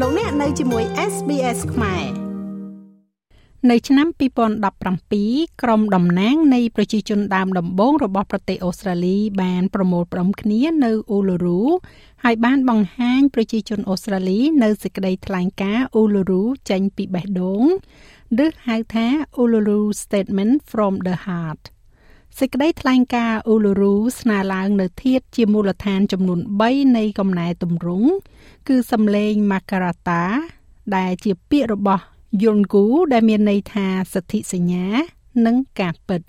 លោកអ្នកនៅជាមួយ SBS ខ្មែរនៅឆ្នាំ2017ក្រុមតំណាងនៃប្រជាជនដើមដំបូងរបស់ប្រទេសអូស្ត្រាលីបានប្រមូលផ្ដុំគ្នានៅអ៊ូឡូរូហើយបានបង្ហាញប្រជាជនអូស្ត្រាលីនៅសេចក្តីថ្លែងការណ៍អ៊ូឡូរូចេញពីបេះដូងឬហៅថា Uluru Statement from the Heart សេចក្តីថ្លែងការណ៍ Uluru ស្នើឡើងនៅធាតជាមូលដ្ឋានចំនួន3នៃកំណែទម្រង់គឺសំឡេង Makarata ដែលជាពាក្យរបស់ Yolngu ដែលមានន័យថាសទ្ធិសញ្ញា និងការពិត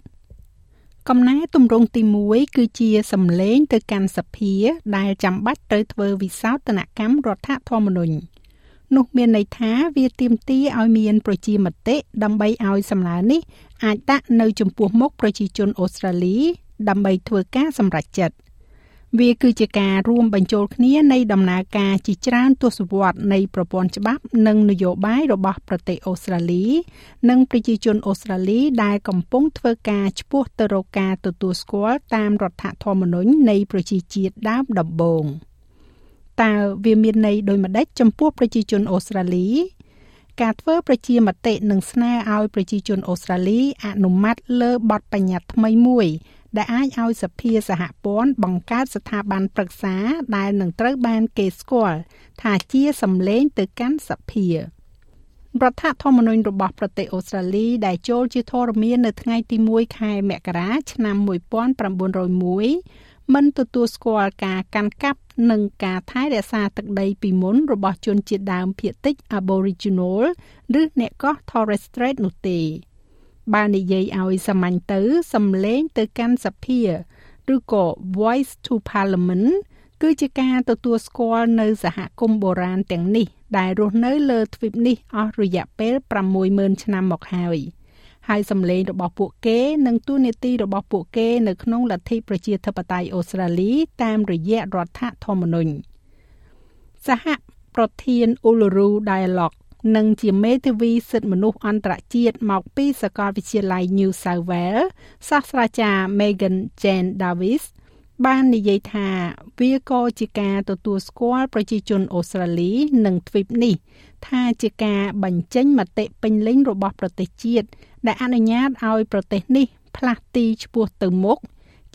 កំណែទម្រង់ទី1គឺជាសម្លេងទៅកាន់សភា ដែលចាំបាច់ត្រូវធ្វើវិសោធនកម្មរដ្ឋធម្មនុញ្ញ នោះមានន័យថាវាទាមទារឲ្យមានប្រជាមតិដើម្បីឲ្យសម្លើនេះអាចដាក់នៅចំពោះមុខប្រជាជនអូស្ត្រាលី ដើម្បីធ្វើការសម្រេចចិត្តវាគឺជាការរួមបញ្ចូលគ្នានៃដំណើរការជាច្រើនទសវត្សរ៍នៃប្រព័ន្ធច្បាប់ និងនយោបាយរបស់ប្រទេសអូស្ត្រាលី និងប្រជាជនអូស្ត្រាលីដែលកំពុងធ្វើការឆ្ពោះទៅរកការទទួលស្គាល់តាមរដ្ឋធម្មនុញ្ញនៃប្រជាជាតិដើមដំបូង។ តើវាមានន័យដូចម្ដេចចំពោះប្រជាជនអូស្ត្រាលី ការធ្វើប្រជាមតិនឹងស្នើឲ្យប្រជាជនអូស្ត្រាលីអនុម័តលើបទបញ្ញត្តិថ្មីមួយ ដែលអាចឲ្យសភាសហព័ន្ធបង្កើតស្ថាប័នប្រឹក្សាដែលនឹងត្រូវបានគេស្គាល់ថាជាសម្លេងទៅកាន់សភារដ្ឋធម្មនុញ្ញរបស់ប្រទេសអូស្ត្រាលីដែលចូលជាធរមាននៅថ្ងៃទី1ខែមករាឆ្នាំ1901 មិនទទួលស្គាល់ការកាន់កាប់និងការថែរក្សាទឹកដីពីមុនរបស់ជនជាតិដើមភាគតិច Aboriginal ឬអ្នកកោះ Torres Strait នោះទេបើនិយាយឲ្យសាមញ្ញទៅសំឡេងទៅកាន់សភាឬក៏ Voice to Parliament គឺជាការទទួលស្គាល់នៅសហគមន៍បុរាណទាំងនេះ ដែលរស់នៅលើទ្វីបនេះអស់រយៈពេល60000ឆ្នាំមកហើយ។ ហើយសម្លេងរបស់ពួកគេនិងទូនាទីរបស់ពួកគេនៅក្នុងលទ្ធិប្រជាធិបតេយ្យអូស្ត្រាលីតាមរយៈរដ្ឋធម្មនុញ្ញសហប្រធាន Uluru Dialogue និងជាមេធាវីសិទ្ធិមនុស្សអន្តរជាតិមកពីសាកលវិទ្យាល័យ New South Wales សាស្ត្រាចារ្យ Megan Jane Davis បាននិយាយថាវាក៏ជាការទទួលស្គាល់ប្រជាជនអូស្ត្រាលីនិងទ្វីបនេះ ថាជាការបញ្ចេញមតិពេញលេញរបស់ប្រទេសជាតិ ដែលអនុញ្ញាតឲ្យប្រទេសនេះផ្លាស់ទីឆ្ពោះទៅមុខ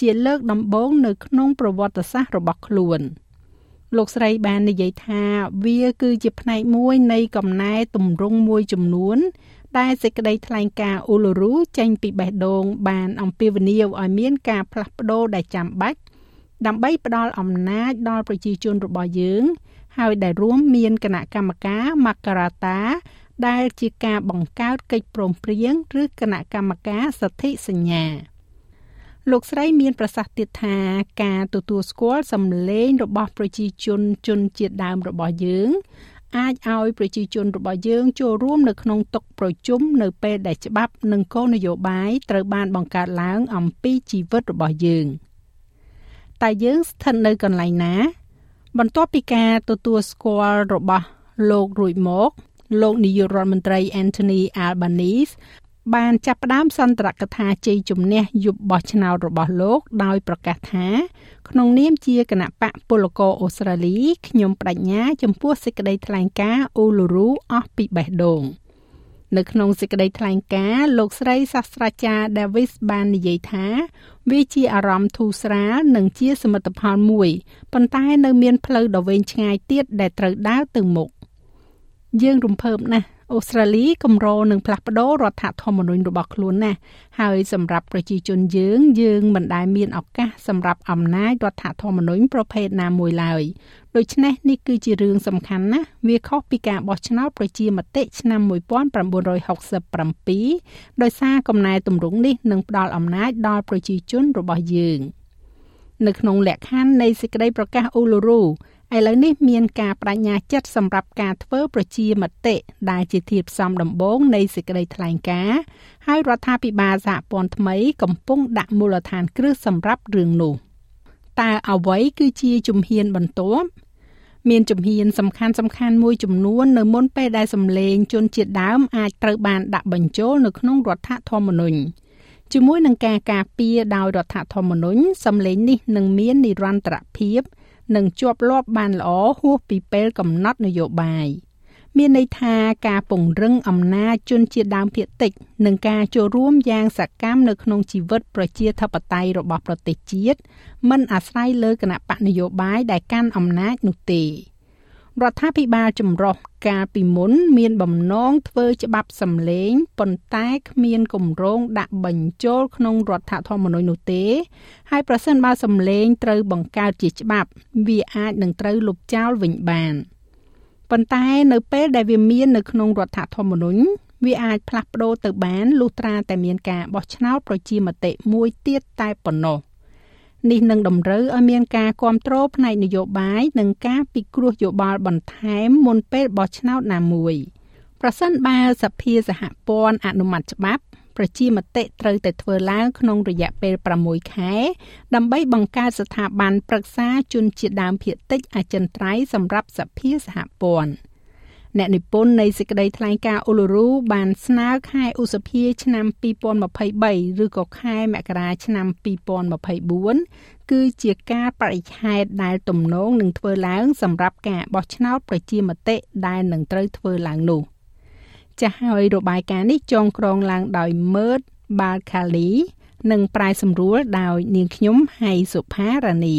ជាលើកដំបូងនៅក្នុងប្រវត្តិសាស្ត្ររបស់ខ្លួនលោកស្រីបាននិយាយថាវាគឺជាផ្នែកមួយនៃកំណែទម្រង់មួយចំនួន ដែលសេចក្តីថ្លែងការណ៍អ៊ូឡូរូចេញពីបេះដូងបានអំពាវនាវឲ្យមានការផ្លាស់ប្ដូរដែលចាំបាច់ដើម្បីផ្ដល់អំណាចដល់ប្រជាជនរបស់យើង ហើយដែលរួមមានគណៈកម្មការម៉ាការ៉ាតា ដែលជាការបង្កើតកិច្ចព្រមព្រៀងឬគណៈកម្មការសន្ធិសញ្ញាលោកស្រីមានប្រសាសន៍ទៀតថាការទទួលស្គាល់សម្លេងរបស់ប្រជាជនជនជាតិដើមរបស់យើង អាចឲ្យប្រជាជនរបស់យើងចូលរួមនៅក្នុងតុប្រជុំនៅពេលដែលច្បាប់និងគោលនយោបាយត្រូវបានបង្កើតឡើងអំពីជីវិតរបស់យើងតែយើងស្ថិតនៅកន្លែងណា បន្ទាប់ពីការទទួលស្គាល់របស់លោករួចមក លោកនាយករដ្ឋមន្ត្រី Anthony Albanese បានចាប់ផ្ដើមសន្ទរកថាជ័យជំនះយុបបោះឆ្នោតរបស់លោកដោយប្រកាសថា ក្នុងនាមជាគណៈបកពលករអូស្ត្រាលីខ្ញុំបដិញ្ញាចំពោះសេចក្តីថ្លែងការណ៍ Uluru អស់ពីបេះដូងនៅក្នុងសេចក្តីថ្លែងការណ៍លោកស្រីសាស្ត្រាចារ្យ Davis បាននិយាយថា វាជាអារម្មណ៍ធូរស្រាលនិងជាសមិទ្ធផលមួយប៉ុន្តែនៅមានផ្លូវដ៏វែងឆ្ងាយទៀតដែលត្រូវដើរទៅមុខ យើងរំភើបណាស់អូស្ត្រាលីកម្រនឹងផ្លាស់ប្ដូររដ្ឋធម្មនុញ្ញរបស់ខ្លួនណាស់ហើយសម្រាប់ប្រជាជនយើងយើងមិនដែលមានឱកាសសម្រាប់អំណាចរដ្ឋធម្មនុញ្ញប្រភេទណាមួយឡើយដូច្នេះនេះគឺជារឿងសំខាន់ណាស់វាខុសពីការបោះឆ្នោតប្រជាមតិឆ្នាំ1967ដោយសារកំណែទម្រង់នេះនឹងផ្ដល់អំណាចដល់ប្រជាជនរបស់យើង នៅក្នុងលក្ខខណ្ឌនៃសេចក្តីប្រកាសអ៊ូឡូរូ ឥឡូវនេះមានការបដិញ្ញាចិត្តសម្រាប់ការធ្វើប្រជាមតិដែលជាធាតុផ្សំដំបូងនៃសេចក្តីថ្លែងការណ៍ហើយរដ្ឋាភិបាលសហព័ន្ធថ្មីកំពុងដាក់មូលដ្ឋានគ្រឹះសម្រាប់រឿងនោះតើអ្វីគឺជាជំហានបន្ទាប់មានជំហានសំខាន់សំខាន់មួយចំនួននៅមុនពេលដែលសម្លេងជនជាតិដើមអាចត្រូវបានដាក់បញ្ចូលនៅក្នុងរដ្ឋធម្មនុញ្ញជាមួយនឹងការការពារដោយរដ្ឋធម្មនុញ្ញសម្លេងនេះនឹងមាននិរន្តរភាព និងជាប់លាប់បានល្អហួសពីពេលកំណត់នយោបាយមានន័យថាការពង្រឹងអំណាចជនជាតិដើមភាគតិចនិងការចូលរួមយ៉ាងសកម្មនៅក្នុងជីវិតប្រជាធិបតេយ្យរបស់ប្រទេសជាតិមិនអាស្រ័យលើគណៈបកនយោបាយដែលកាន់អំណាចនោះទេ រដ្ឋាភិបាលចម្រុះកាលពីមុន មានបំណងធ្វើច្បាប់សម្លេងប៉ុន្តែគ្មានគម្រោងដាក់បញ្ចូលក្នុងរដ្ឋធម្មនុញ្ញនោះទេ ហើយប្រសិនបើសម្លេងត្រូវបង្កើតជាច្បាប់ វាអាចនឹងត្រូវលុបចោលវិញបាន។ប៉ុន្តែនៅពេលដែលវាមាននៅក្នុងរដ្ឋធម្មនុញ្ញវាអាចផ្លាស់ប្ដូរទៅបានលុះត្រាតែមានការបោះឆ្នោតប្រជាមតិមួយទៀតតែប៉ុណ្ណោះ នេះនឹងតម្រូវឲ្យមានការគ្រប់គ្រងផ្នែកនយោបាយនិងការពិគ្រោះយោបល់បន្ថែមមុនពេលបោះឆ្នោតណាមួយប្រសិនបើសភាសហព័ន្ធអនុម័តច្បាប់ប្រជាមតិត្រូវតែធ្វើឡើងក្នុងរយៈពេល6ខែ ដើម្បីបង្កើតស្ថាប័នប្រឹក្សាជនជាតិដើមភាគតិចអចិន្ត្រៃយ៍សម្រាប់សភាសហព័ន្ធ អ្នកនិពន្ធនៃសេចក្តីថ្លែងការណ៍អ៊ូលូរូបានស្នើខែឧសភាឆ្នាំ2023ឬក៏ខែមករាឆ្នាំ2024គឺជាការបរិច្ឆេទដែលទំនងនឹងធ្វើឡើងសម្រាប់ការបោះឆ្នោតប្រជាមតិដែលនឹងត្រូវធ្វើឡើងនោះ។ចាស់ហើយរបាយការណ៍នេះចងក្រងឡើងដោយមើតបាល់ខាលី និងប្រាយសម្រួលដោយនាងខ្ញុំហៃសុផារ៉ានី